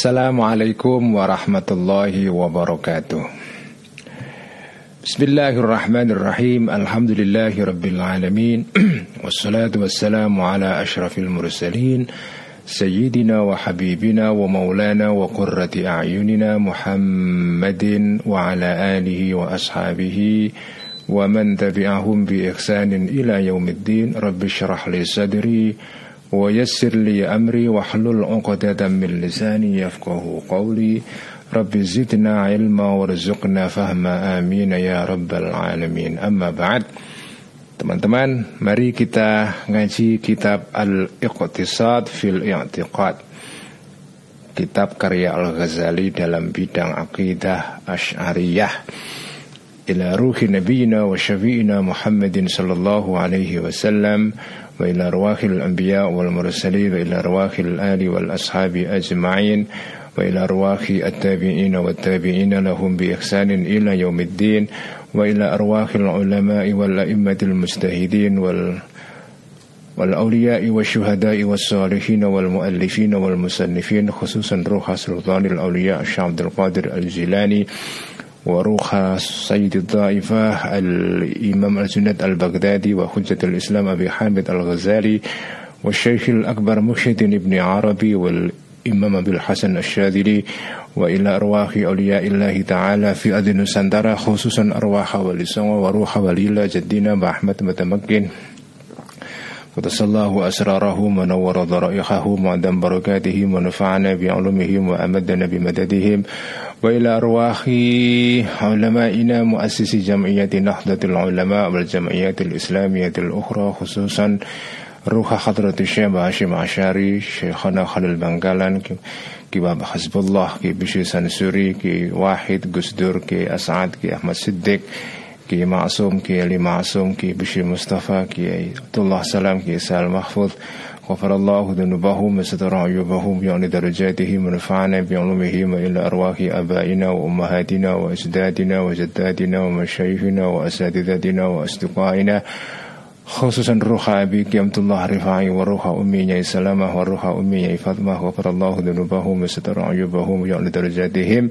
السلام عليكم ورحمة الله وبركاته. بسم الله الرحمن الرحيم الحمد لله رب العالمين والصلاة والسلام على أشرف المرسلين سيدنا وحبيبنا ومولانا وقرة أعيننا محمد وعلى آله وأصحابه ومن تبعهم بإحسان إلى يوم الدين رب اشرح لي صدري ويسر لي أمري واحلل عقدة من لساني يفقه قولي رب زدنا علما وارزقنا فهما آمين يا رب العالمين أما بعد Teman-teman, mari kita ngaji kitab Al-Iqtisad fil I'tiqad. Kitab karya Al-Ghazali dalam bidang akidah Asy'ariyah. Ila ruhi nabiyina wa syafi'ina Muhammadin sallallahu alaihi wasallam وإلى أرواح الأنبياء والمرسلين وإلى أرواح الآل والأصحاب أجمعين وإلى أرواح التابعين والتابعين لهم بإحسان إلى يوم الدين وإلى أرواح العلماء والأئمة المجتهدين وال والأولياء والشهداء والصالحين والمؤلفين والمصنفين خصوصا روح سلطان الأولياء الشيخ عبد القادر الجيلاني وروح سيد الطائفة الإمام الجنيد البغدادي وحجة الإسلام أبي حامد الغزالي والشيخ الأكبر مرشد ابن عربي والإمام أبي الحسن الشاذلي وإلى أرواح أولياء الله تعالى في أذن سندرة خصوصا أرواح ولسان وروح وليلة جدنا بأحمد متمكن. قدس الله أسراره ونور ضرائحه وعدم بركاته ونفعنا بعلومهم وأمدنا بمددهم. وإلى أرواح علمائنا مؤسسي جمعية نهضة العلماء والجمعيات الإسلامية الأخرى خصوصا روح حضرة الشيخ هاشم عشاري شيخنا خليل بنغالان كي بابا حزب الله كي بشي سنسوري كي واحد قسدور كي أسعد كي أحمد صديق كي معصوم كي علي معصوم كي بشي مصطفى كي عبد الله سلام كي سال محفوظ غفر الله ذنوبهم وستر عيوبهم بأن درجاتهم ونفعنا بعلومهم إلى أرواح آبائنا وأمهاتنا وأجدادنا وجداتنا ومشايخنا وأساتذتنا وأصدقائنا خصوصا روح أبيك عبد الله رفاعي وروح أمي سلامة وروح أمي فاطمة غفر الله ذنوبهم وستر عيوبهم بأن درجاتهم.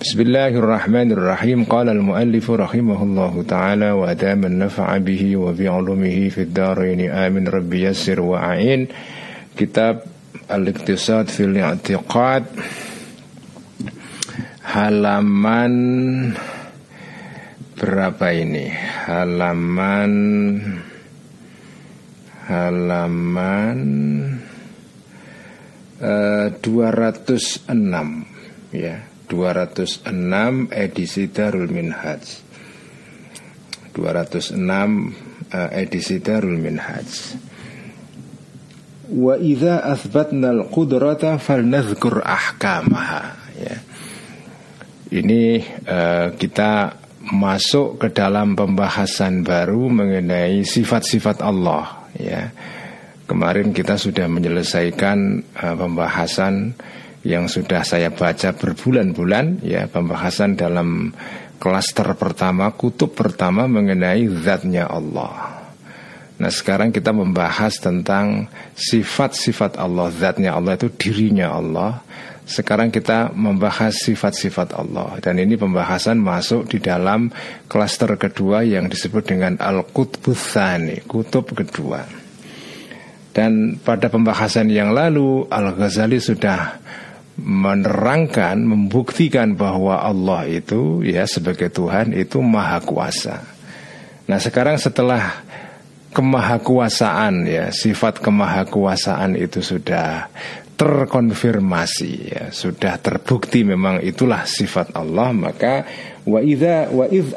بسم الله الرحمن الرحيم قال المؤلف رحمه الله تعالى وأدام النفع به وبعلومه في الدارين آمن ربي يسر وأعين كتاب الاقتصاد في الاعتقاد halaman berapa ini halaman halaman uh, 206 ya 206 edisi Darul Minhaj 206 uh, edisi Darul Minhaj Wa idza athbatna al-qudrata falnadhkur ahkamaha ya. Ini uh, kita masuk ke dalam pembahasan baru mengenai sifat-sifat Allah ya. Kemarin kita sudah menyelesaikan uh, pembahasan yang sudah saya baca berbulan-bulan ya pembahasan dalam klaster pertama kutub pertama mengenai zatnya Allah. Nah sekarang kita membahas tentang sifat-sifat Allah Zatnya Allah itu dirinya Allah. Sekarang kita membahas sifat-sifat Allah. Dan ini pembahasan masuk di dalam klaster kedua Yang disebut dengan Al-Qutbuthani Kutub kedua. Dan pada pembahasan yang lalu Al-Ghazali sudah menerangkan, membuktikan bahwa Allah itu ya sebagai Tuhan itu maha kuasa. Nah sekarang setelah kemahakuasaan ya sifat kemahakuasaan itu sudah terkonfirmasi ya sudah terbukti memang itulah sifat Allah maka wa idza wa idz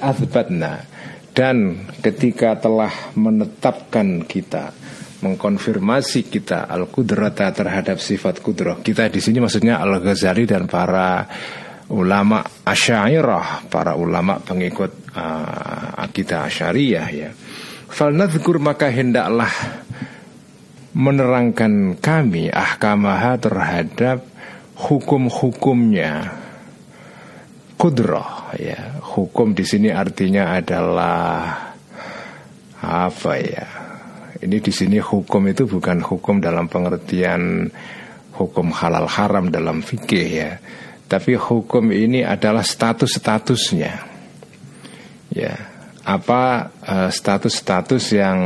dan ketika telah menetapkan kita mengkonfirmasi kita al kudrata terhadap sifat kudrah. Kita di sini maksudnya al Ghazali dan para ulama asyairah, para ulama pengikut uh, akidah asyariyah ya. Falnadhkur maka hendaklah menerangkan kami ahkamaha terhadap hukum-hukumnya kudroh ya hukum di sini artinya adalah apa ya ini di sini hukum itu bukan hukum dalam pengertian hukum halal haram dalam fikih ya. Tapi hukum ini adalah status-statusnya. Ya apa uh, status-status yang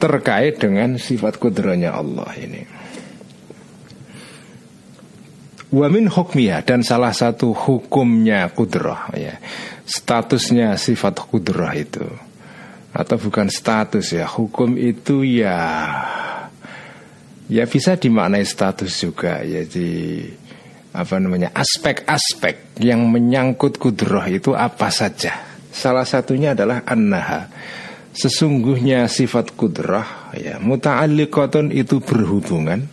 terkait dengan sifat kudrohnya Allah ini. Wamin hukmiyah dan salah satu hukumnya kudroh ya. Statusnya sifat kudroh itu atau bukan status ya hukum itu ya ya bisa dimaknai status juga ya di apa namanya aspek-aspek yang menyangkut kudroh itu apa saja Salah satunya adalah annaha. Sesungguhnya sifat kudrah ya muta'alliqatun itu berhubungan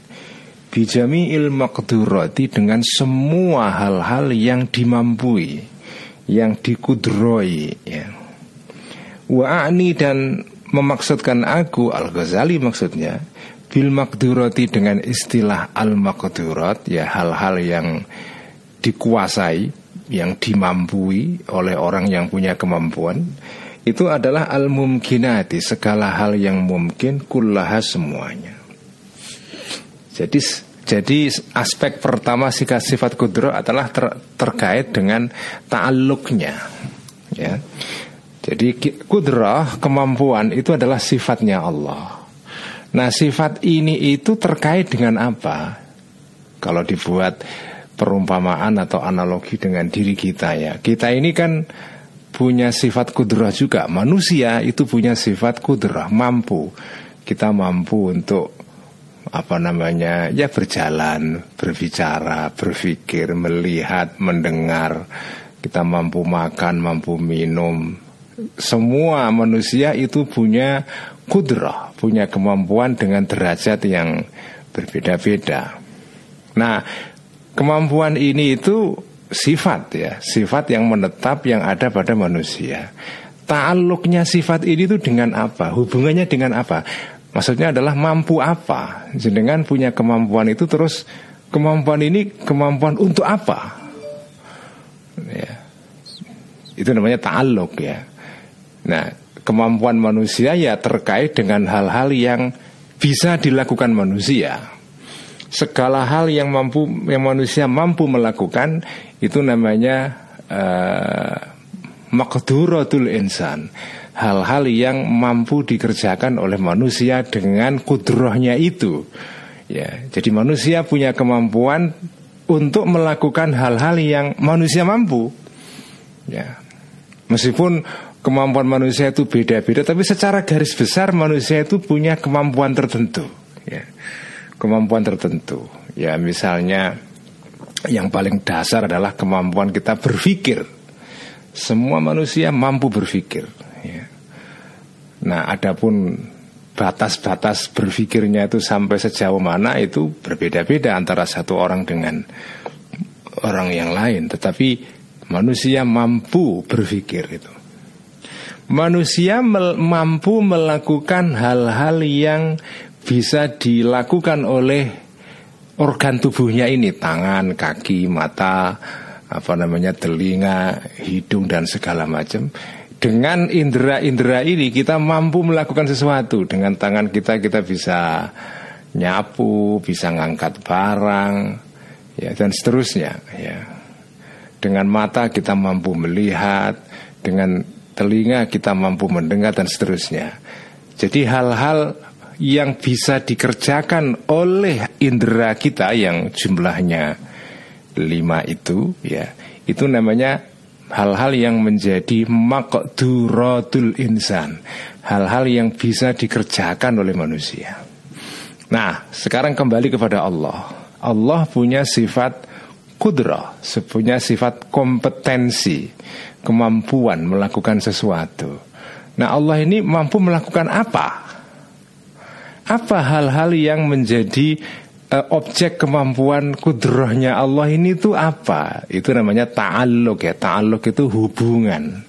bijami maqdurati dengan semua hal-hal yang dimampui, yang dikudroi ya. Wa'ani dan memaksudkan aku Al-Ghazali maksudnya bil maqdurati dengan istilah al-maqdurat ya hal-hal yang dikuasai yang dimampui oleh orang yang punya kemampuan itu adalah al-mumkinati segala hal yang mungkin kullaha semuanya. Jadi jadi aspek pertama sifat kudro adalah ter, terkait dengan ta'alluqnya ya. Jadi kudro kemampuan itu adalah sifatnya Allah. Nah sifat ini itu terkait dengan apa? Kalau dibuat perumpamaan atau analogi dengan diri kita ya. Kita ini kan punya sifat kudrah juga. Manusia itu punya sifat kudrah, mampu. Kita mampu untuk apa namanya ya berjalan, berbicara, berpikir, melihat, mendengar. Kita mampu makan, mampu minum. Semua manusia itu punya kudrah, punya kemampuan dengan derajat yang berbeda-beda. Nah, Kemampuan ini itu sifat ya, sifat yang menetap yang ada pada manusia. Ta'aluknya sifat ini itu dengan apa? Hubungannya dengan apa? Maksudnya adalah mampu apa? Dengan punya kemampuan itu terus kemampuan ini kemampuan untuk apa? Ya. Itu namanya ta'aluk ya. Nah, kemampuan manusia ya terkait dengan hal-hal yang bisa dilakukan manusia. Segala hal yang mampu yang manusia mampu melakukan itu namanya uh, insan. Hal-hal yang mampu dikerjakan oleh manusia dengan kudrohnya itu. Ya jadi manusia punya kemampuan untuk melakukan hal-hal yang manusia mampu. Ya meskipun kemampuan manusia itu beda-beda tapi secara garis besar manusia itu punya kemampuan tertentu ya kemampuan tertentu. Ya misalnya yang paling dasar adalah kemampuan kita berpikir. Semua manusia mampu berpikir. Ya. Nah, adapun batas-batas berpikirnya itu sampai sejauh mana itu berbeda-beda antara satu orang dengan orang yang lain. Tetapi manusia mampu berpikir itu. Manusia mampu melakukan hal-hal yang bisa dilakukan oleh organ tubuhnya ini tangan, kaki, mata, apa namanya telinga, hidung dan segala macam. Dengan indera-indera ini kita mampu melakukan sesuatu. Dengan tangan kita kita bisa nyapu, bisa ngangkat barang, ya dan seterusnya. Ya. Dengan mata kita mampu melihat, dengan telinga kita mampu mendengar dan seterusnya. Jadi hal-hal yang bisa dikerjakan oleh indera kita yang jumlahnya lima itu ya itu namanya hal-hal yang menjadi makduratul insan. Hal-hal yang bisa dikerjakan oleh manusia. Nah sekarang kembali kepada Allah. Allah punya sifat kudrah punya sifat kompetensi kemampuan melakukan sesuatu nah Allah ini mampu melakukan apa apa hal-hal yang menjadi uh, objek kemampuan kudrohnya Allah ini itu apa? Itu namanya ta'aluk ya. Ta'aluk itu hubungan.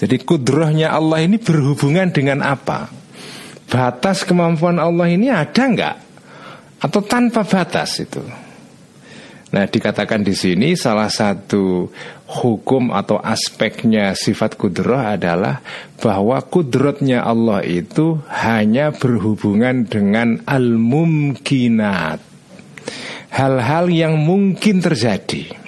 Jadi kudrohnya Allah ini berhubungan dengan apa? Batas kemampuan Allah ini ada nggak? Atau tanpa batas itu? Nah, dikatakan di sini salah satu hukum atau aspeknya sifat kudroh adalah bahwa kudrotnya Allah itu hanya berhubungan dengan al-mumkinat. Hal-hal yang mungkin terjadi.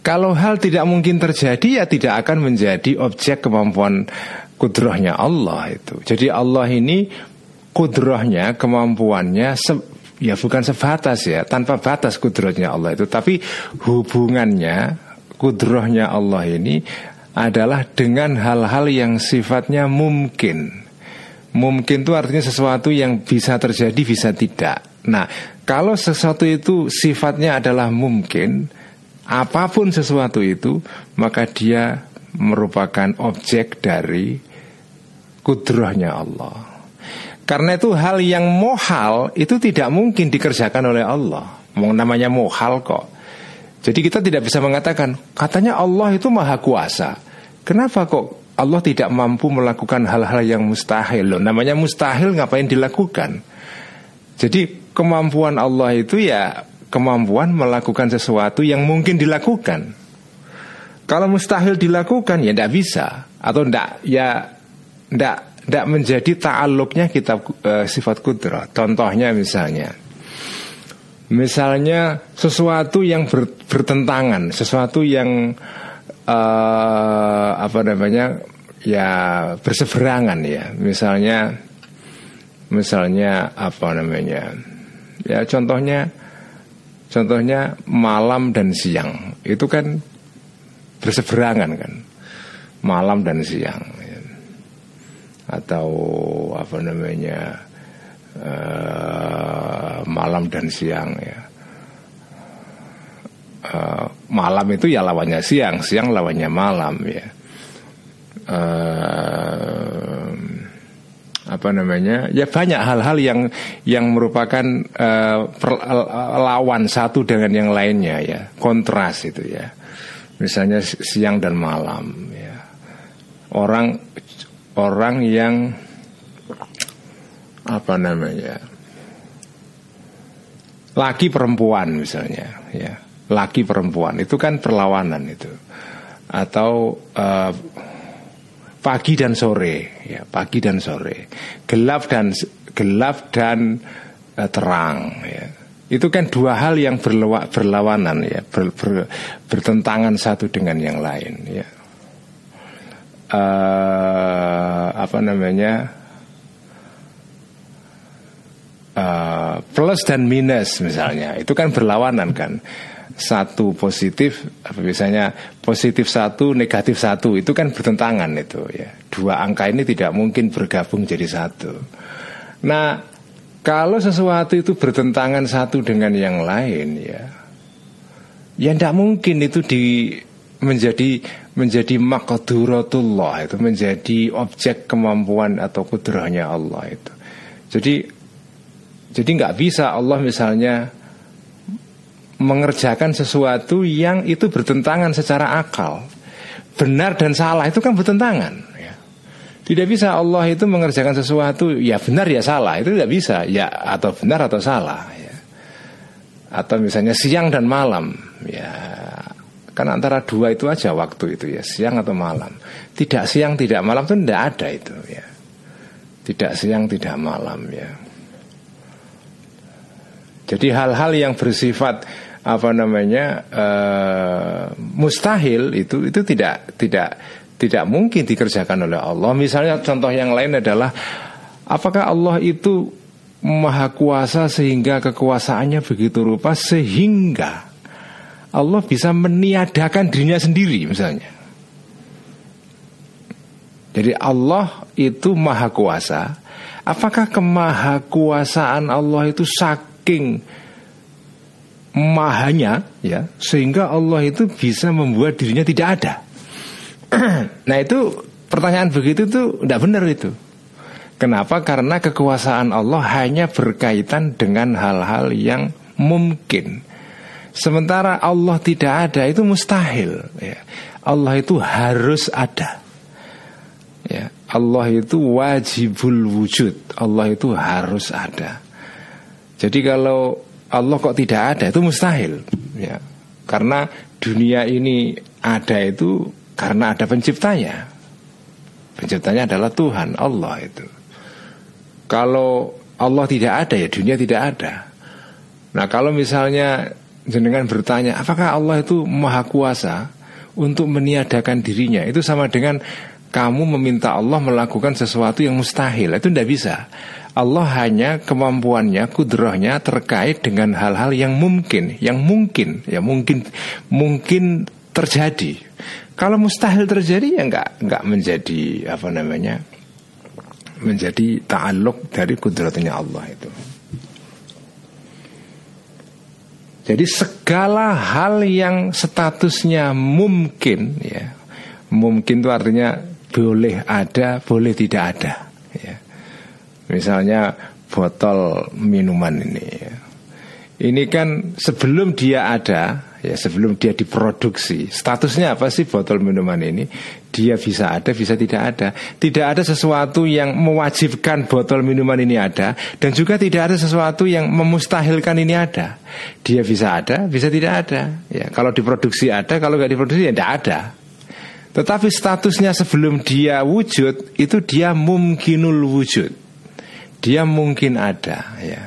Kalau hal tidak mungkin terjadi ya tidak akan menjadi objek kemampuan kudrohnya Allah itu. Jadi Allah ini kudrohnya, kemampuannya ya bukan sebatas ya tanpa batas kudrohnya Allah itu. Tapi hubungannya kudrohnya Allah ini adalah dengan hal-hal yang sifatnya mungkin. Mungkin itu artinya sesuatu yang bisa terjadi bisa tidak. Nah kalau sesuatu itu sifatnya adalah mungkin apa pun sesuatu itu maka dia merupakan objek dari kudrohnya Allah karena itu hal yang mohal itu tidak mungkin dikerjakan oleh Allah. Mau namanya mohal kok. Jadi kita tidak bisa mengatakan katanya Allah itu maha kuasa. Kenapa kok Allah tidak mampu melakukan hal-hal yang mustahil loh? Namanya mustahil ngapain dilakukan? Jadi kemampuan Allah itu ya kemampuan melakukan sesuatu yang mungkin dilakukan. Kalau mustahil dilakukan ya tidak bisa atau tidak ya tidak tidak menjadi ta'aluknya kitab uh, sifat kudra. Contohnya misalnya, misalnya sesuatu yang ber, bertentangan, sesuatu yang uh, apa namanya ya berseberangan ya. Misalnya, misalnya apa namanya. Ya contohnya, contohnya malam dan siang. Itu kan berseberangan kan, malam dan siang atau apa namanya uh, malam dan siang ya. Uh, malam itu ya lawannya siang, siang lawannya malam ya. Uh, apa namanya ya banyak hal-hal yang yang merupakan uh, lawan satu dengan yang lainnya ya kontras itu ya misalnya siang dan malam ya orang orang yang apa namanya laki perempuan misalnya ya. Laki perempuan itu kan perlawanan itu. Atau uh, pagi dan sore ya pagi dan sore. Gelap dan gelap dan uh, terang ya. Itu kan dua hal yang berlawa, berlawanan ya. Ber, ber, bertentangan satu dengan yang lain ya uh, apa namanya? Uh, plus dan minus misalnya. Itu kan berlawanan kan. Satu positif apa biasanya? Positif satu negatif satu. Itu kan bertentangan itu ya. Dua angka ini tidak mungkin bergabung jadi satu. Nah kalau sesuatu itu bertentangan satu dengan yang lain ya. Ya tidak mungkin itu di menjadi menjadi makduratullah itu menjadi objek kemampuan atau kudrahnya Allah itu. Jadi jadi nggak bisa Allah misalnya mengerjakan sesuatu yang itu bertentangan secara akal. Benar dan salah itu kan bertentangan. Ya. Tidak bisa Allah itu mengerjakan sesuatu ya benar ya salah itu tidak bisa ya atau benar atau salah. Ya. Atau misalnya siang dan malam ya Kan antara dua itu aja waktu itu ya Siang atau malam. Tidak siang tidak malam itu tidak ada itu ya. Tidak siang tidak malam ya. Jadi hal-hal yang bersifat apa namanya uh, mustahil itu itu tidak tidak tidak mungkin dikerjakan oleh Allah. Misalnya contoh yang lain adalah apakah Allah itu maha kuasa sehingga kekuasaannya begitu rupa sehingga Allah bisa meniadakan dirinya sendiri misalnya. Jadi Allah itu maha kuasa. Apakah kemahakuasaan Allah itu saking mahanya ya sehingga Allah itu bisa membuat dirinya tidak ada. nah itu pertanyaan begitu tuh tidak benar itu. Kenapa? Karena kekuasaan Allah hanya berkaitan dengan hal-hal yang mungkin Sementara Allah tidak ada itu mustahil ya. Allah itu harus ada. Ya, Allah itu wajibul wujud. Allah itu harus ada. Jadi kalau Allah kok tidak ada itu mustahil. Ya, karena dunia ini ada itu karena ada penciptanya. Penciptanya adalah Tuhan, Allah itu. Kalau Allah tidak ada ya dunia tidak ada. Nah kalau misalnya jenengan bertanya apakah Allah itu maha kuasa untuk meniadakan dirinya? Itu sama dengan kamu meminta Allah melakukan sesuatu yang mustahil. Itu tidak bisa. Allah hanya kemampuannya kudrohnya terkait dengan hal-hal yang mungkin yang mungkin ya mungkin mungkin terjadi. Kalau mustahil terjadi ya nggak nggak menjadi apa namanya menjadi ta'aluk dari kudratnya Allah itu. Jadi segala hal yang statusnya mungkin ya. Mungkin itu artinya boleh ada, boleh tidak ada ya. Misalnya botol minuman ini ya. Ini kan sebelum dia ada ya sebelum dia diproduksi statusnya apa sih botol minuman ini? Dia bisa ada bisa tidak ada. Tidak ada sesuatu yang mewajibkan botol minuman ini ada dan juga tidak ada sesuatu yang memustahilkan ini ada. Dia bisa ada bisa tidak ada. Ya kalau diproduksi ada kalau nggak diproduksi ya tidak ada. Tetapi statusnya sebelum dia wujud itu dia mungkinul wujud. Dia mungkin ada ya.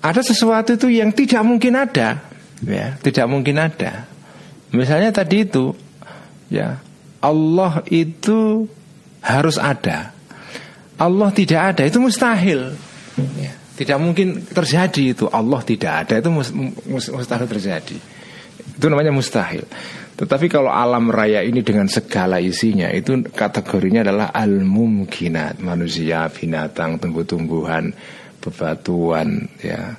Ada sesuatu itu yang tidak mungkin ada ya tidak mungkin ada. Misalnya tadi itu ya Allah itu harus ada. Allah tidak ada itu mustahil. Ya, tidak mungkin terjadi itu. Allah tidak ada itu mustahil terjadi. Itu namanya mustahil. Tetapi kalau alam raya ini dengan segala isinya itu kategorinya adalah al-mumkinat. Manusia, binatang, tumbuh-tumbuhan, bebatuan, ya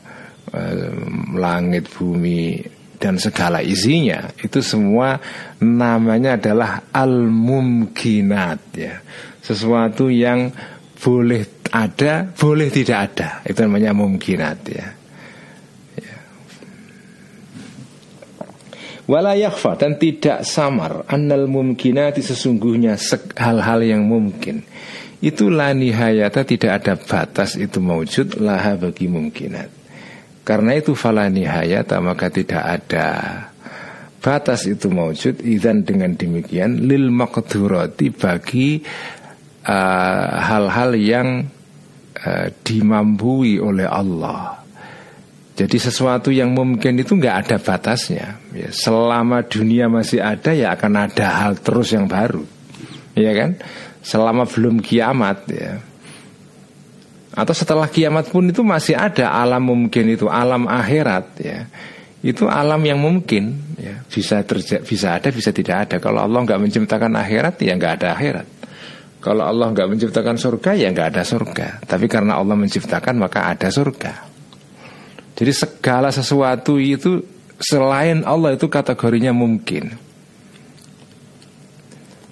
langit, bumi dan segala isinya itu semua namanya adalah al-mumkinat ya. Sesuatu yang boleh ada, boleh tidak ada. Itu namanya mumkinat ya. ya. Wala dan tidak samar annal mumkinati sesungguhnya hal-hal yang mungkin itu la nihayata tidak ada batas itu maujud laha bagi mungkinat karena itu falani hayata maka tidak ada batas itu maujud izan dengan demikian lil maqdurati bagi uh, hal-hal uh, yang uh, dimampui oleh Allah. Jadi sesuatu yang mungkin itu nggak ada batasnya. Ya, selama dunia masih ada ya akan ada hal terus yang baru, ya kan? Selama belum kiamat ya atau setelah kiamat pun itu masih ada alam mungkin itu alam akhirat ya. Itu alam yang mungkin ya. Bisa terjadi bisa ada bisa tidak ada. Kalau Allah nggak menciptakan akhirat ya nggak ada akhirat. Kalau Allah nggak menciptakan surga ya nggak ada surga. Tapi karena Allah menciptakan maka ada surga. Jadi segala sesuatu itu selain Allah itu kategorinya mungkin.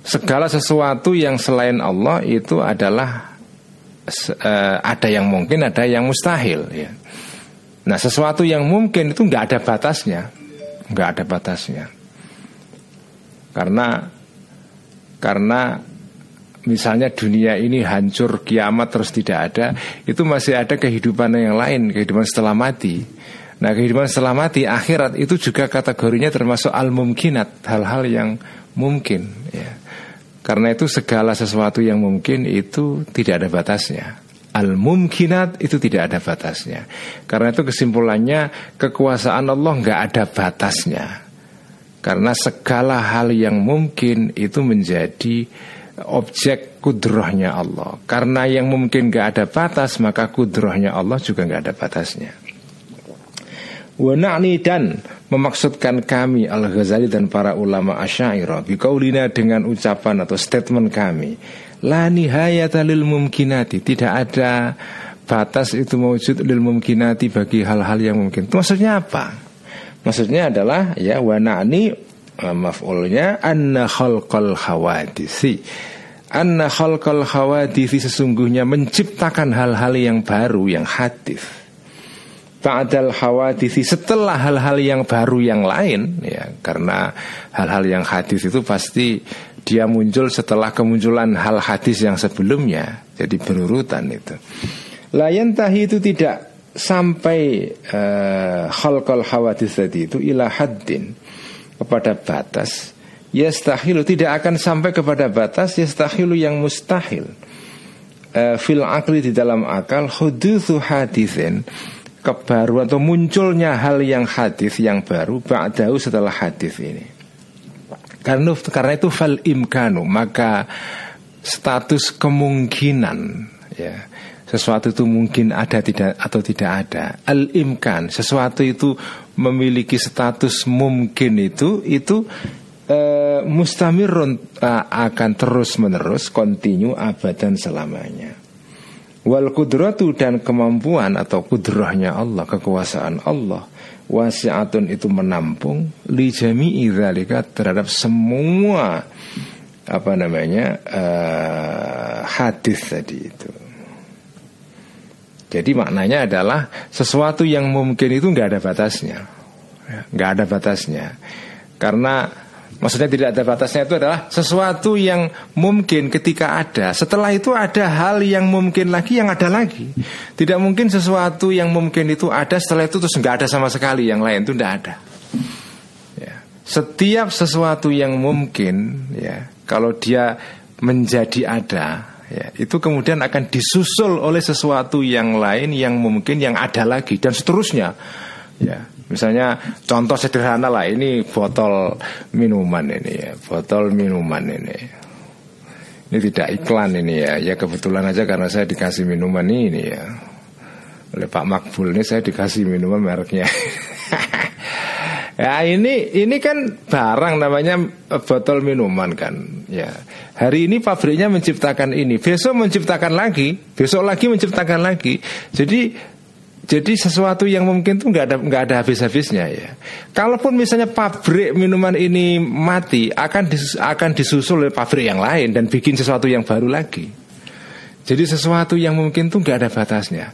Segala sesuatu yang selain Allah itu adalah ada yang mungkin, ada yang mustahil. Ya. Nah, sesuatu yang mungkin itu nggak ada batasnya, nggak ada batasnya. Karena karena misalnya dunia ini hancur kiamat terus tidak ada, itu masih ada kehidupan yang lain, kehidupan setelah mati. Nah, kehidupan setelah mati akhirat itu juga kategorinya termasuk al-mumkinat, hal-hal yang mungkin ya. Karena itu segala sesuatu yang mungkin itu tidak ada batasnya. Al-mumkinat itu tidak ada batasnya. Karena itu kesimpulannya kekuasaan Allah nggak ada batasnya. Karena segala hal yang mungkin itu menjadi objek kudrohnya Allah. Karena yang mungkin nggak ada batas maka kudrohnya Allah juga nggak ada batasnya. Wanani dan memaksudkan kami Al-Ghazali dan para ulama Asy'ariyah bikaulina dengan ucapan atau statement kami la nihayata lil mumkinati. Tidak ada batas itu mewujud lil mumkinati bagi hal-hal yang mungkin. Itu maksudnya apa? Maksudnya adalah ya wanani eh, maf'ulnya anna khalqal hawadisi. Anna khalqal hawadisi sesungguhnya menciptakan hal-hal yang baru yang hadis ba'dal hawadisi setelah hal-hal yang baru yang lain ya karena hal-hal yang hadis itu pasti dia muncul setelah kemunculan hal hadis yang sebelumnya jadi berurutan itu. Layan tahi itu tidak sampai uh, khalqal hawadis tadi itu ila haddin kepada batas. Yastahilu tidak akan sampai kepada batas yastahilu yang mustahil. Uh, fil akli di dalam akal huduthu hadisin kebaruan atau munculnya hal yang hadis yang baru ba'dahu setelah hadis ini. Karena karena itu fal imkanu maka status kemungkinan ya sesuatu itu mungkin ada tidak atau tidak ada al imkan sesuatu itu memiliki status mungkin itu itu uh, mustamirun uh, akan terus menerus kontinu abadan selamanya Wal kudratu dan kemampuan atau kudrahnya Allah, kekuasaan Allah Wasi'atun itu menampung Li jami'i dzalika terhadap semua Apa namanya uh, Hadis tadi itu. Jadi maknanya adalah Sesuatu yang mungkin itu nggak ada batasnya. Nggak ada batasnya. Karena Maksudnya tidak ada batasnya itu adalah sesuatu yang mungkin ketika ada. Setelah itu ada hal yang mungkin lagi yang ada lagi. Tidak mungkin sesuatu yang mungkin itu ada setelah itu terus nggak ada sama sekali yang lain itu tidak ada. Ya. Setiap sesuatu yang mungkin ya kalau dia menjadi ada ya itu kemudian akan disusul oleh sesuatu yang lain yang mungkin yang ada lagi dan seterusnya. Ya, Misalnya contoh sederhana lah ini botol minuman ini ya, botol minuman ini. Ini tidak iklan ini ya, ya kebetulan aja karena saya dikasih minuman ini ya. Oleh Pak Makbul ini saya dikasih minuman mereknya. ya ini ini kan barang namanya botol minuman kan. Ya. Hari ini pabriknya menciptakan ini, besok menciptakan lagi, besok lagi menciptakan lagi. Jadi jadi sesuatu yang mungkin tuh nggak ada nggak ada habis-habisnya ya. Kalaupun misalnya pabrik minuman ini mati, akan dis, akan disusul oleh pabrik yang lain dan bikin sesuatu yang baru lagi. Jadi sesuatu yang mungkin tuh nggak ada batasnya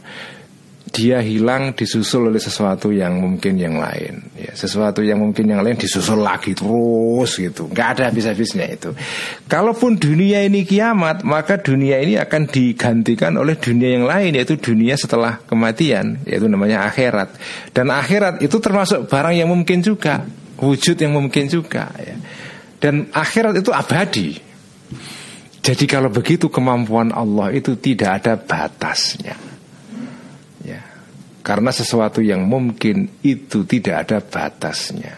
dia hilang disusul oleh sesuatu yang mungkin yang lain. Ya sesuatu yang mungkin yang lain disusul lagi terus gitu. Nggak ada habis-habisnya itu. Kalaupun dunia ini kiamat maka dunia ini akan digantikan oleh dunia yang lain yaitu dunia setelah kematian yaitu namanya akhirat. Dan akhirat itu termasuk barang yang mungkin juga wujud yang mungkin juga ya. Dan akhirat itu abadi. Jadi kalau begitu kemampuan Allah itu tidak ada batasnya karena sesuatu yang mungkin itu tidak ada batasnya.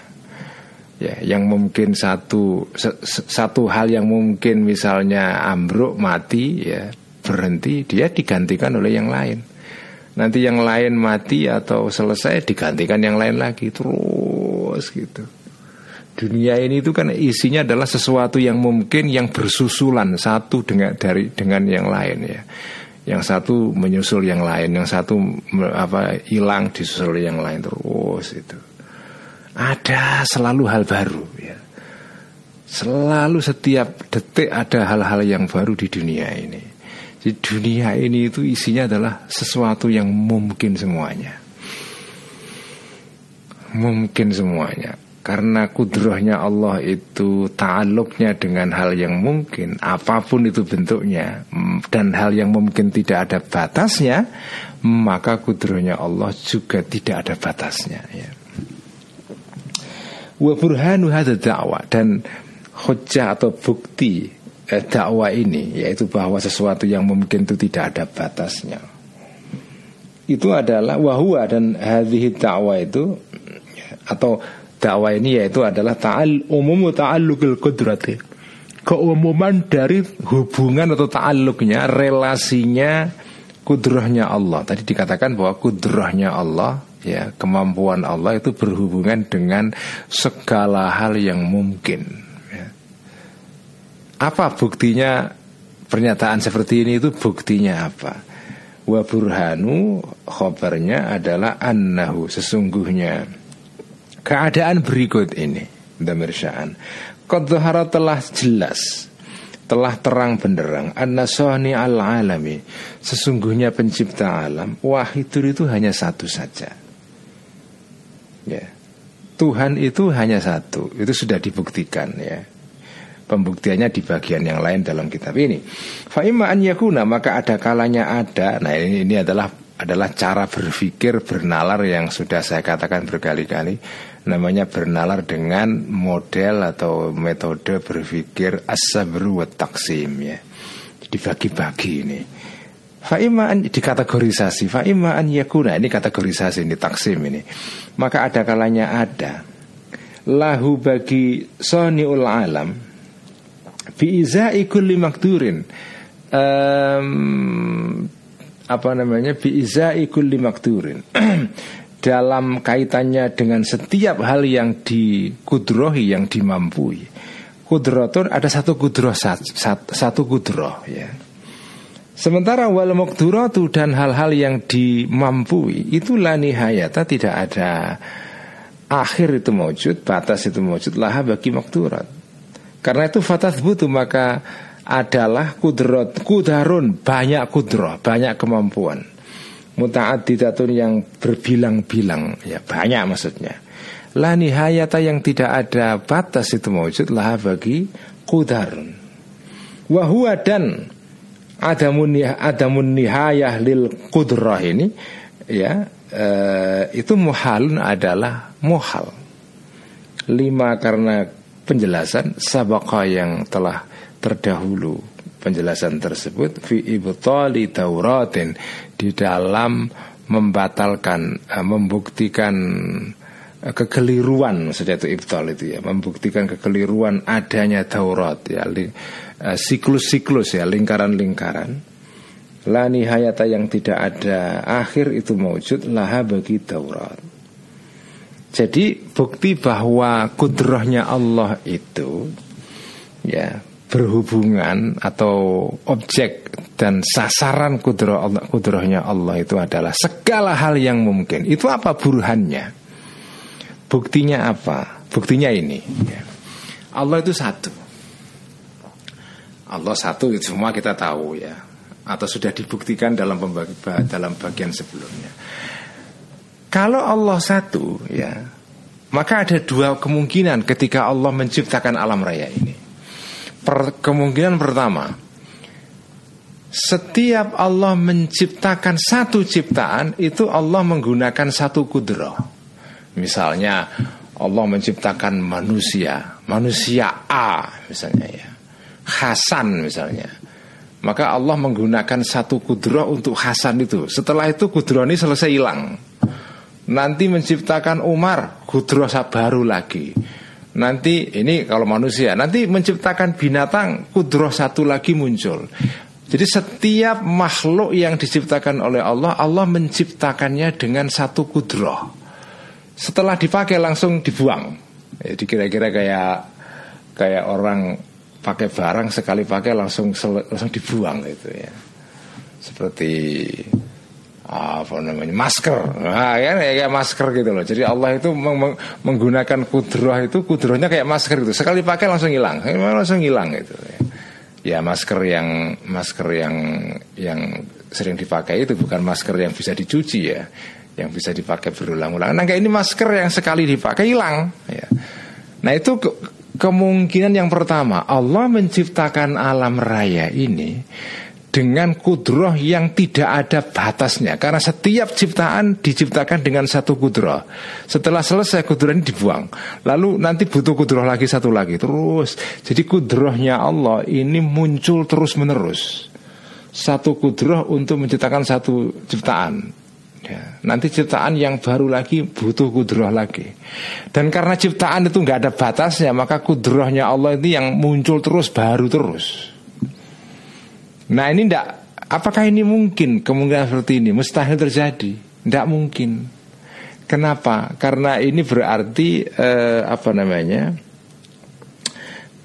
Ya, yang mungkin satu satu hal yang mungkin misalnya ambruk mati ya berhenti dia digantikan oleh yang lain. Nanti yang lain mati atau selesai digantikan yang lain lagi terus gitu. Dunia ini itu kan isinya adalah sesuatu yang mungkin yang bersusulan satu dengan dari dengan yang lain ya yang satu menyusul yang lain, yang satu apa hilang disusul yang lain terus itu. Ada selalu hal baru ya. Selalu setiap detik ada hal-hal yang baru di dunia ini. Di dunia ini itu isinya adalah sesuatu yang mungkin semuanya. Mungkin semuanya. Karena kudrohnya Allah itu ta'aluknya dengan hal yang mungkin Apa pun itu bentuknya Dan hal yang mungkin tidak ada batasnya Maka kudrohnya Allah juga tidak ada batasnya ya. Wa burhanu hadha da'wah Dan hujah atau bukti eh, dakwah ini Yaitu bahwa sesuatu yang mungkin itu tidak ada batasnya Itu adalah wahwa dan hadhihi dakwah itu Atau dakwah ini yaitu adalah ta'al umum ta'alluqil qudrati. Keumuman dari hubungan atau ta'alluqnya, relasinya kudrahnya Allah. Tadi dikatakan bahwa kudrahnya Allah ya, kemampuan Allah itu berhubungan dengan segala hal yang mungkin ya. Apa buktinya pernyataan seperti ini itu buktinya apa? Wa burhanu khobarnya adalah annahu sesungguhnya keadaan berikut ini Damir Sya'an Qadhara telah jelas telah terang benderang anna al alami sesungguhnya pencipta alam wahidur itu hanya satu saja Ya. Tuhan itu hanya satu, itu sudah dibuktikan ya. Pembuktiannya di bagian yang lain dalam kitab ini. Fa'imma an yakuna maka ada kalanya ada. Nah ini, ini adalah adalah cara berpikir bernalar yang sudah saya katakan berkali-kali namanya bernalar dengan model atau metode berpikir as-sabru wa taksim ya. Dibagi-bagi ini. Fa'imaan dikategorisasi. Fa'imaan yakuna Ini kategorisasi ini taksim ini. Maka ada kalanya ada. Lahu bagi soni'ul alam Bi'izai kulli makdurin. Um, Apa namanya? Bi'izai kulli makdurin Dalam kaitannya dengan setiap hal yang dikudrohi Yang dimampui. Kudrotun ada satu kudroh Satu kudroh ya. Sementara wal muqduratu dan hal-hal yang dimampui itu nihayata tidak ada. Akhir itu mewujud, batas itu mewujud laha bagi makdurat. Karena itu fatat butuh maka adalah kudrot kudarun banyak kudroh banyak kemampuan mutaaddidatun yang berbilang-bilang. Ya banyak maksudnya. La nihayata yang tidak ada batas itu mewujud laha bagi kudarun wahua dan adamun adamun nihayah lil kudrah ini ya e, itu muhalun adalah muhal. Lima karena penjelasan sabaka yang telah terdahulu penjelasan tersebut fi ibtali tauratin di dalam membatalkan e, membuktikan e, kekeliruan maksudnya itu ibtal itu ya membuktikan kekeliruan adanya Taurat ya Eh, siklus-siklus ya lingkaran-lingkaran. La nihayata yang tidak ada akhir itu mewujud laha bagi Taurat. Jadi bukti bahwa kudrohnya Allah itu ya berhubungan atau objek dan sasaran kudroh kudrohnya Allah itu adalah segala hal yang mungkin. Itu apa buruhannya? Buktinya apa? Buktinya ini. Allah itu satu. Allah satu itu semua kita tahu ya atau sudah dibuktikan dalam pembagi, dalam bagian sebelumnya. Kalau Allah satu ya maka ada dua kemungkinan ketika Allah menciptakan alam raya ini. Per, kemungkinan pertama setiap Allah menciptakan satu ciptaan itu Allah menggunakan satu kudroh. Misalnya Allah menciptakan manusia, manusia A misalnya ya. Hasan misalnya maka Allah menggunakan satu kudroh untuk Hasan itu setelah itu kudroh ini selesai hilang nanti menciptakan Umar kudroh baru lagi nanti ini kalau manusia nanti menciptakan binatang kudroh satu lagi muncul. Jadi setiap makhluk yang diciptakan oleh Allah Allah menciptakannya dengan satu kudroh. Setelah dipakai langsung dibuang. Jadi kira-kira kayak kayak orang pakai barang sekali pakai langsung langsung dibuang gitu ya. Seperti apa namanya? Masker. Nah, ya kayak masker gitu loh. Jadi Allah itu meng menggunakan kudroh itu kudrohnya kayak masker itu sekali pakai langsung hilang. Langsung hilang gitu. Ya. ya masker yang masker yang yang sering dipakai itu bukan masker yang bisa dicuci ya. Yang bisa dipakai berulang-ulang. Nah kayak ini masker yang sekali dipakai hilang. Ya. Nah itu Kemungkinan yang pertama. Allah menciptakan alam raya ini dengan kudroh yang tidak ada batasnya. Karena setiap ciptaan diciptakan dengan satu kudroh. Setelah selesai kudroh ini dibuang. Lalu nanti butuh kudroh lagi satu lagi. Terus. Jadi kudrohnya Allah ini muncul terus menerus satu kudroh untuk menciptakan satu ciptaan. Ya, nanti ciptaan yang baru lagi butuh kudroh lagi. Dan karena ciptaan itu nggak ada batasnya, maka kudrohnya Allah itu yang muncul terus baru terus. Nah ini ndak, apakah ini mungkin kemungkinan seperti ini? Mustahil terjadi, ndak mungkin. Kenapa? Karena ini berarti eh, apa namanya?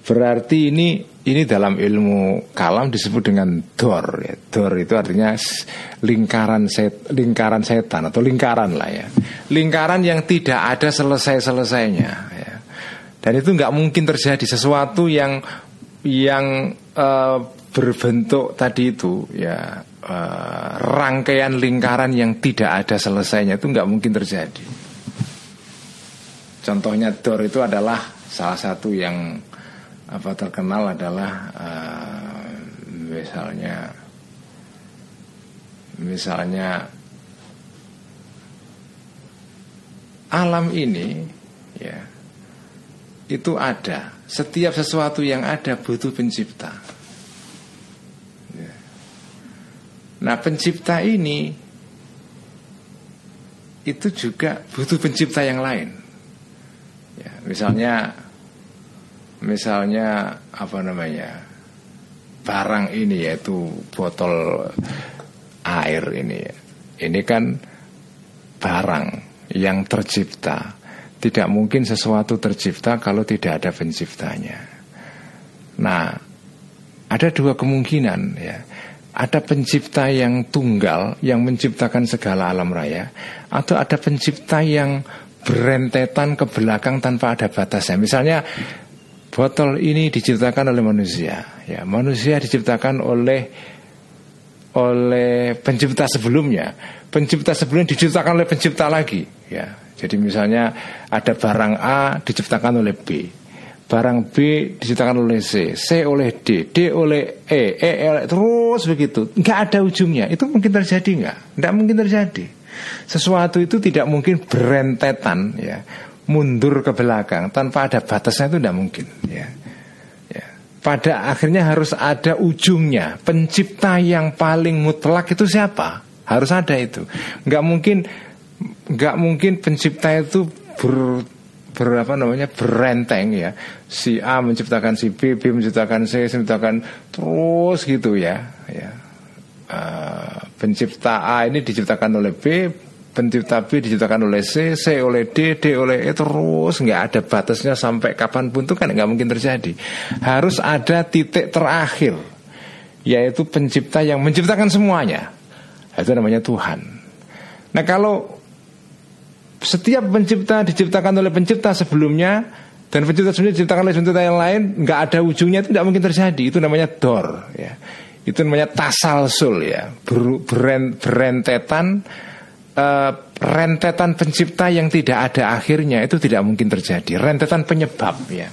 Berarti ini ini dalam ilmu kalam disebut dengan dor ya. Dor itu artinya lingkaran set, lingkaran setan atau lingkaran lah ya. Lingkaran yang tidak ada selesai-selesainya ya. Dan itu nggak mungkin terjadi sesuatu yang yang uh, berbentuk tadi itu ya uh, rangkaian lingkaran yang tidak ada selesainya itu nggak mungkin terjadi. contohnya dor itu adalah salah satu yang apa terkenal adalah uh, misalnya misalnya alam ini ya itu ada setiap sesuatu yang ada butuh pencipta ya. Nah pencipta ini itu juga butuh pencipta yang lain. Ya, misalnya misalnya apa namanya barang ini yaitu botol air ini. Ini kan barang yang tercipta. Tidak mungkin sesuatu tercipta kalau tidak ada penciptanya. Nah ada dua kemungkinan ya ada pencipta yang tunggal yang menciptakan segala alam raya atau ada pencipta yang berentetan ke belakang tanpa ada batasnya misalnya Botol ini diciptakan oleh manusia. Ya, manusia diciptakan oleh oleh pencipta sebelumnya. Pencipta sebelumnya diciptakan oleh pencipta lagi. Ya, jadi misalnya ada barang A diciptakan oleh B. Barang B diciptakan oleh C, C oleh D, D oleh E, E, e terus begitu. Nggak ada ujungnya. Itu mungkin terjadi nggak? Nggak mungkin terjadi. Sesuatu itu tidak mungkin berentetan ya mundur ke belakang tanpa ada batasnya itu tidak mungkin ya. ya. Pada akhirnya harus ada ujungnya. Pencipta yang paling mutlak itu siapa? Harus ada itu. Nggak mungkin nggak mungkin pencipta itu ber, berapa namanya berenteng ya. Si A menciptakan si B, B menciptakan C, C menciptakan terus gitu ya. Ya. Uh, pencipta A ini diciptakan oleh B, pencipta B diciptakan oleh C, C oleh D, D oleh E terus nggak ada batasnya sampai kapan pun itu kan nggak mungkin terjadi. Harus ada titik terakhir, yaitu pencipta yang menciptakan semuanya. Itu namanya Tuhan. Nah kalau setiap pencipta diciptakan oleh pencipta sebelumnya dan pencipta sebelumnya diciptakan oleh pencipta yang lain nggak ada ujungnya itu tidak mungkin terjadi. Itu namanya dor, ya. Itu namanya tasalsul ya, berentetan uh, rentetan pencipta yang tidak ada akhirnya itu tidak mungkin terjadi. Rentetan penyebab ya.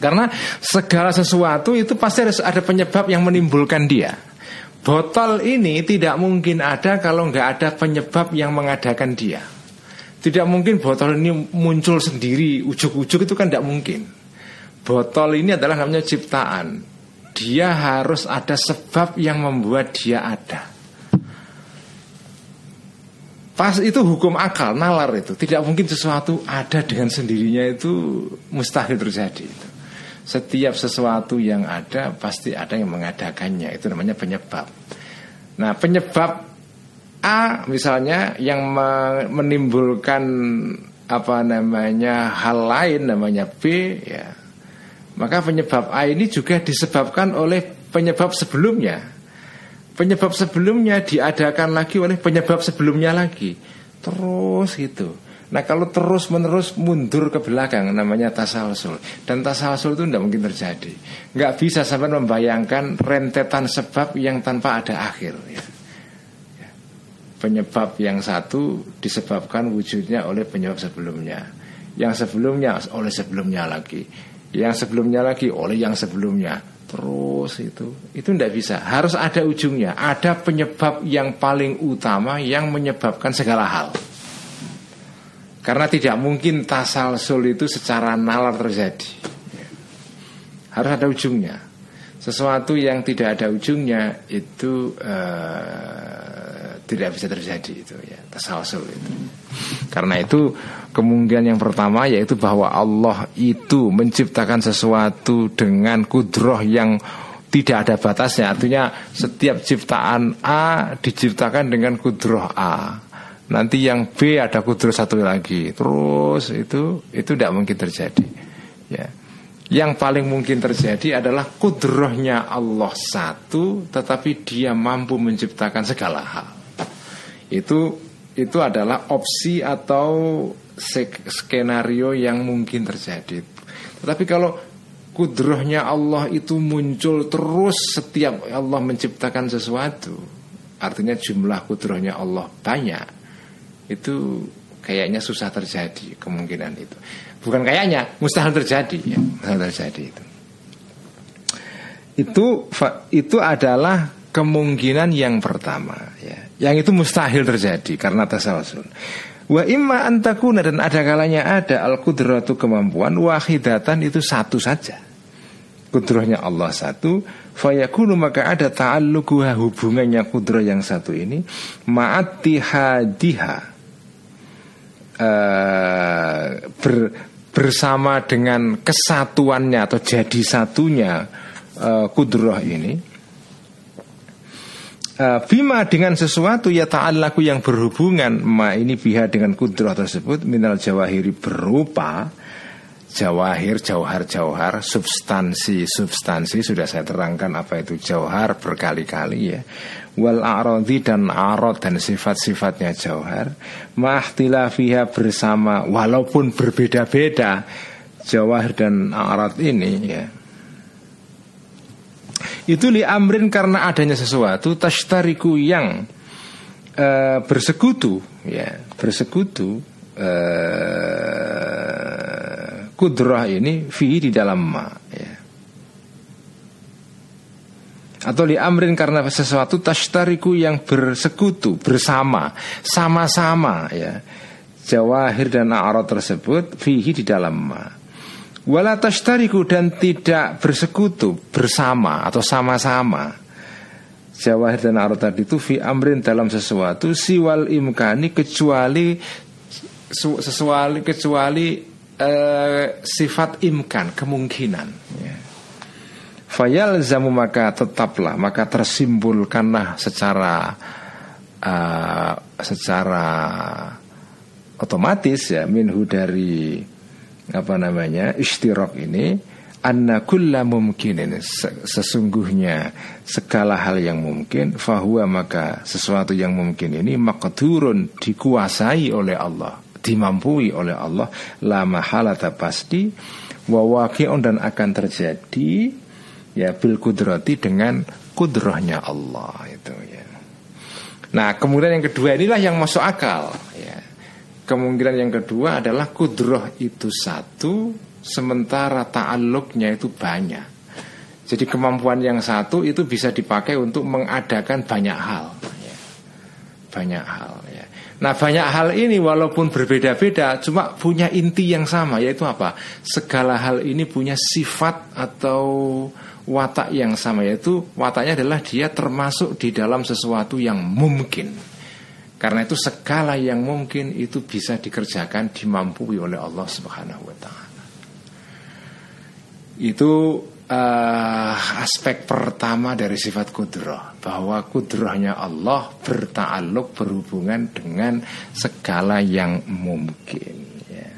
Karena segala sesuatu itu pasti ada penyebab yang menimbulkan dia. Botol ini tidak mungkin ada kalau nggak ada penyebab yang mengadakan dia. Tidak mungkin botol ini muncul sendiri ujuk-ujuk itu kan tidak mungkin. Botol ini adalah namanya ciptaan. Dia harus ada sebab yang membuat dia ada. Pas itu hukum akal, nalar itu. Tidak mungkin sesuatu ada dengan sendirinya itu mustahil terjadi. Itu. Setiap sesuatu yang ada pasti ada yang mengadakannya. Itu namanya penyebab. Nah penyebab A misalnya yang menimbulkan apa namanya hal lain namanya B ya. Maka penyebab A ini juga disebabkan oleh penyebab sebelumnya. Penyebab sebelumnya diadakan lagi oleh penyebab sebelumnya lagi. Terus gitu. Nah kalau terus menerus mundur ke belakang namanya tasalsul. Dan tasalsul itu tidak mungkin terjadi. Nggak bisa sampai membayangkan rentetan sebab yang tanpa ada akhir. ya. Penyebab yang satu disebabkan wujudnya oleh penyebab sebelumnya. Yang sebelumnya oleh sebelumnya lagi. Yang sebelumnya lagi oleh yang sebelumnya. Terus itu itu tidak bisa. Harus ada ujungnya. Ada penyebab yang paling utama yang menyebabkan segala hal. Karena tidak mungkin tasalsul itu secara nalar terjadi. Harus ada ujungnya. Sesuatu yang tidak ada ujungnya itu uh, tidak bisa terjadi itu ya. Tasalsul itu. Karena itu Kemungkinan yang pertama yaitu bahwa Allah itu menciptakan sesuatu dengan kudroh yang tidak ada batasnya. Artinya setiap ciptaan A diciptakan dengan kudroh A. Nanti yang B ada kudroh satu lagi. Terus itu itu tidak mungkin terjadi ya. Yang paling mungkin terjadi adalah kudrohnya Allah satu Tetapi dia mampu menciptakan segala hal Itu itu adalah opsi atau skenario yang mungkin terjadi. Tetapi kalau kudrohnya Allah itu muncul terus setiap Allah menciptakan sesuatu, artinya jumlah kudrohnya Allah banyak, itu kayaknya susah terjadi kemungkinan itu. Bukan kayaknya, mustahil terjadi ya, mustahil terjadi itu. Itu itu adalah kemungkinan yang pertama ya. Yang itu mustahil terjadi karena tasawasul. Wa imma antakuna dan ada kalanya ada al kudratu kemampuan wahidatan itu satu saja. Kudrohnya Allah satu Fayakunu maka ada ta'alluquha hubungannya kudroh yang satu ini Ma'atihadiha uh, ber, Bersama dengan kesatuannya atau jadi satunya uh, kudroh ini Bima dengan sesuatu ya ta'allaku yang berhubungan Ma ini biha dengan kudroh tersebut Minal jawahiri berupa Jawahir, jauhar, jauhar, substansi, substansi sudah saya terangkan apa itu jauhar berkali-kali ya. Wal a'radhi dan arad dan sifat-sifatnya jauhar. Mahtilafiha bersama walaupun berbeda-beda jawahir dan arad ini ya. Itu li amrin karena adanya sesuatu tashtariku yang uh, bersekutu ya, bersekutu uh, kudrah ini fi di dalam ma ya. Atau li amrin karena sesuatu tashtariku yang bersekutu bersama sama-sama ya. Jawahir dan a'rad tersebut fihi di dalam ma. Wala tashtariku dan tidak bersekutu bersama atau sama-sama. Jawahir dan a'rad tadi itu fi amrin dalam sesuatu siwal imkani kecuali sesuatu kecuali Eh, sifat imkan kemungkinan ya. Fayal zamu maka tetaplah maka tersimpulkanlah secara uh, secara otomatis ya minhu dari apa namanya istirok ini anna kulla mumkinin sesungguhnya segala hal yang mungkin fahuwa maka sesuatu yang mungkin ini turun dikuasai oleh Allah dimampui oleh Allah la mahalata pasti wawakion dan akan terjadi ya bil kudrati dengan kudrohnya Allah itu ya. Nah kemudian yang kedua inilah yang masuk akal. Kemungkinan yang kedua adalah kudroh itu satu sementara ta'alluqnya itu banyak. Jadi kemampuan yang satu itu bisa dipakai untuk mengadakan banyak hal ya. Banyak hal ya. Nah banyak hal ini walaupun berbeda-beda Cuma punya inti yang sama Yaitu apa? Segala hal ini punya sifat atau watak yang sama Yaitu wataknya adalah dia termasuk di dalam sesuatu yang mungkin Karena itu segala yang mungkin itu bisa dikerjakan Dimampui oleh Allah subhanahu wa ta'ala. Itu uh, aspek pertama dari sifat kudroh bahwa kudrohnya Allah bertakluk berhubungan dengan segala yang mungkin ya.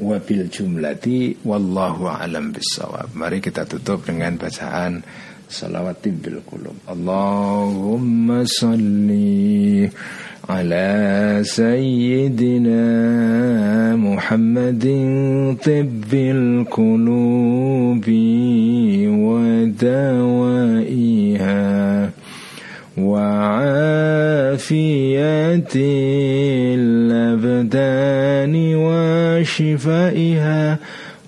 wabil jumlati wallahu alam bisawab mari kita tutup dengan bacaan salawat bil qulub Allahumma salli على سيدنا محمد طب القلوب ودوائها وعافية الأبدان وشفائها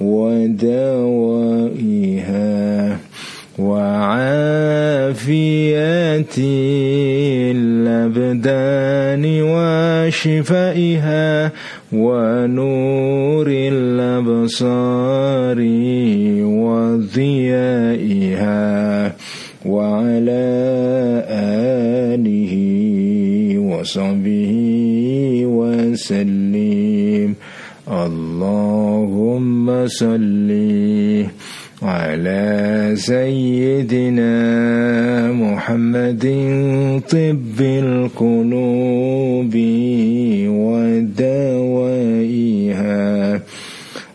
ودوائها وعافية الأبدان وشفائها ونور الأبصار وضيائها وعلى آله وصحبه وسلم. اللهم صلِّ على سيدنا محمد طب القلوب ودوائها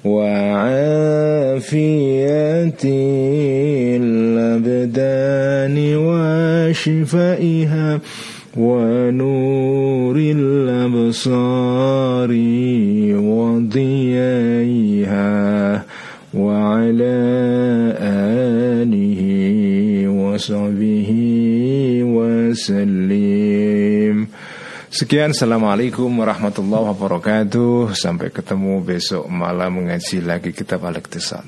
وعافية الأبدان وشفائها ونور الأبصار وضيائها. وصحبه وسلم Sekian Assalamualaikum warahmatullahi wabarakatuh Sampai ketemu besok malam mengaji lagi kitab Al-Iqtisad